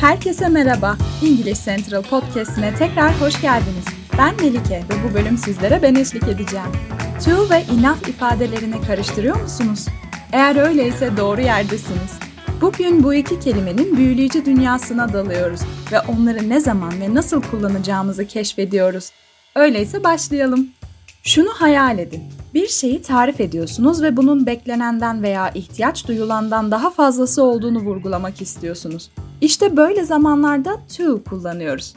Herkese merhaba. İngiliz Central Podcast'ine tekrar hoş geldiniz. Ben Melike ve bu bölüm sizlere ben eşlik edeceğim. To ve enough ifadelerini karıştırıyor musunuz? Eğer öyleyse doğru yerdesiniz. Bugün bu iki kelimenin büyüleyici dünyasına dalıyoruz ve onları ne zaman ve nasıl kullanacağımızı keşfediyoruz. Öyleyse başlayalım. Şunu hayal edin. Bir şeyi tarif ediyorsunuz ve bunun beklenenden veya ihtiyaç duyulandan daha fazlası olduğunu vurgulamak istiyorsunuz. İşte böyle zamanlarda to kullanıyoruz.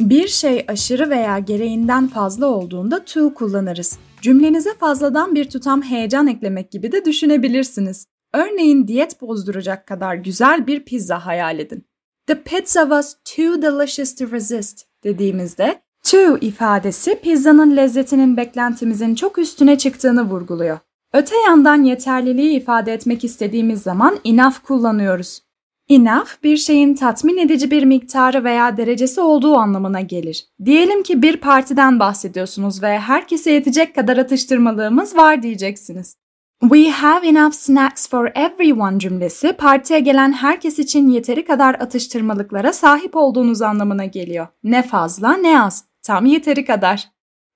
Bir şey aşırı veya gereğinden fazla olduğunda to kullanırız. Cümlenize fazladan bir tutam heyecan eklemek gibi de düşünebilirsiniz. Örneğin diyet bozduracak kadar güzel bir pizza hayal edin. The pizza was too delicious to resist dediğimizde to ifadesi pizzanın lezzetinin beklentimizin çok üstüne çıktığını vurguluyor. Öte yandan yeterliliği ifade etmek istediğimiz zaman enough kullanıyoruz. Enough bir şeyin tatmin edici bir miktarı veya derecesi olduğu anlamına gelir. Diyelim ki bir partiden bahsediyorsunuz ve herkese yetecek kadar atıştırmalığımız var diyeceksiniz. We have enough snacks for everyone cümlesi partiye gelen herkes için yeteri kadar atıştırmalıklara sahip olduğunuz anlamına geliyor. Ne fazla ne az, tam yeteri kadar.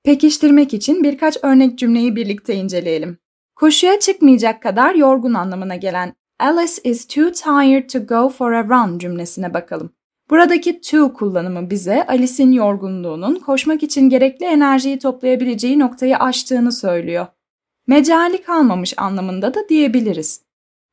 Pekiştirmek için birkaç örnek cümleyi birlikte inceleyelim. Koşuya çıkmayacak kadar yorgun anlamına gelen Alice is too tired to go for a run cümlesine bakalım. Buradaki to kullanımı bize Alice'in yorgunluğunun koşmak için gerekli enerjiyi toplayabileceği noktayı aştığını söylüyor. Mecali kalmamış anlamında da diyebiliriz.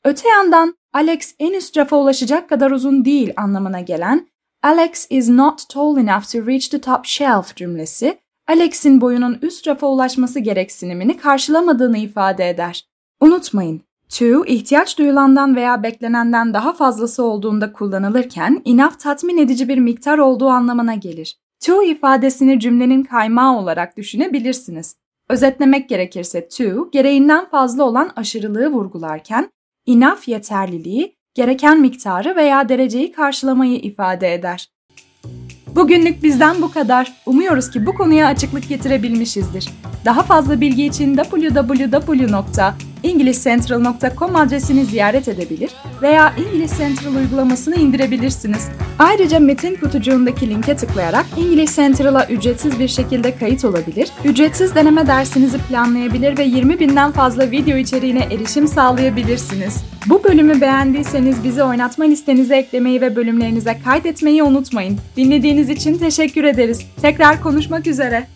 Öte yandan Alex en üst rafa ulaşacak kadar uzun değil anlamına gelen Alex is not tall enough to reach the top shelf cümlesi Alex'in boyunun üst rafa ulaşması gereksinimini karşılamadığını ifade eder. Unutmayın, To, ihtiyaç duyulandan veya beklenenden daha fazlası olduğunda kullanılırken enough tatmin edici bir miktar olduğu anlamına gelir. To ifadesini cümlenin kaymağı olarak düşünebilirsiniz. Özetlemek gerekirse to, gereğinden fazla olan aşırılığı vurgularken enough yeterliliği, gereken miktarı veya dereceyi karşılamayı ifade eder. Bugünlük bizden bu kadar. Umuyoruz ki bu konuya açıklık getirebilmişizdir. Daha fazla bilgi için www.englishcentral.com adresini ziyaret edebilir veya English Central uygulamasını indirebilirsiniz. Ayrıca metin kutucuğundaki linke tıklayarak English Central'a ücretsiz bir şekilde kayıt olabilir, ücretsiz deneme dersinizi planlayabilir ve 20 binden fazla video içeriğine erişim sağlayabilirsiniz. Bu bölümü beğendiyseniz bizi oynatma listenize eklemeyi ve bölümlerinize kaydetmeyi unutmayın. Dinlediğiniz için teşekkür ederiz. Tekrar konuşmak üzere.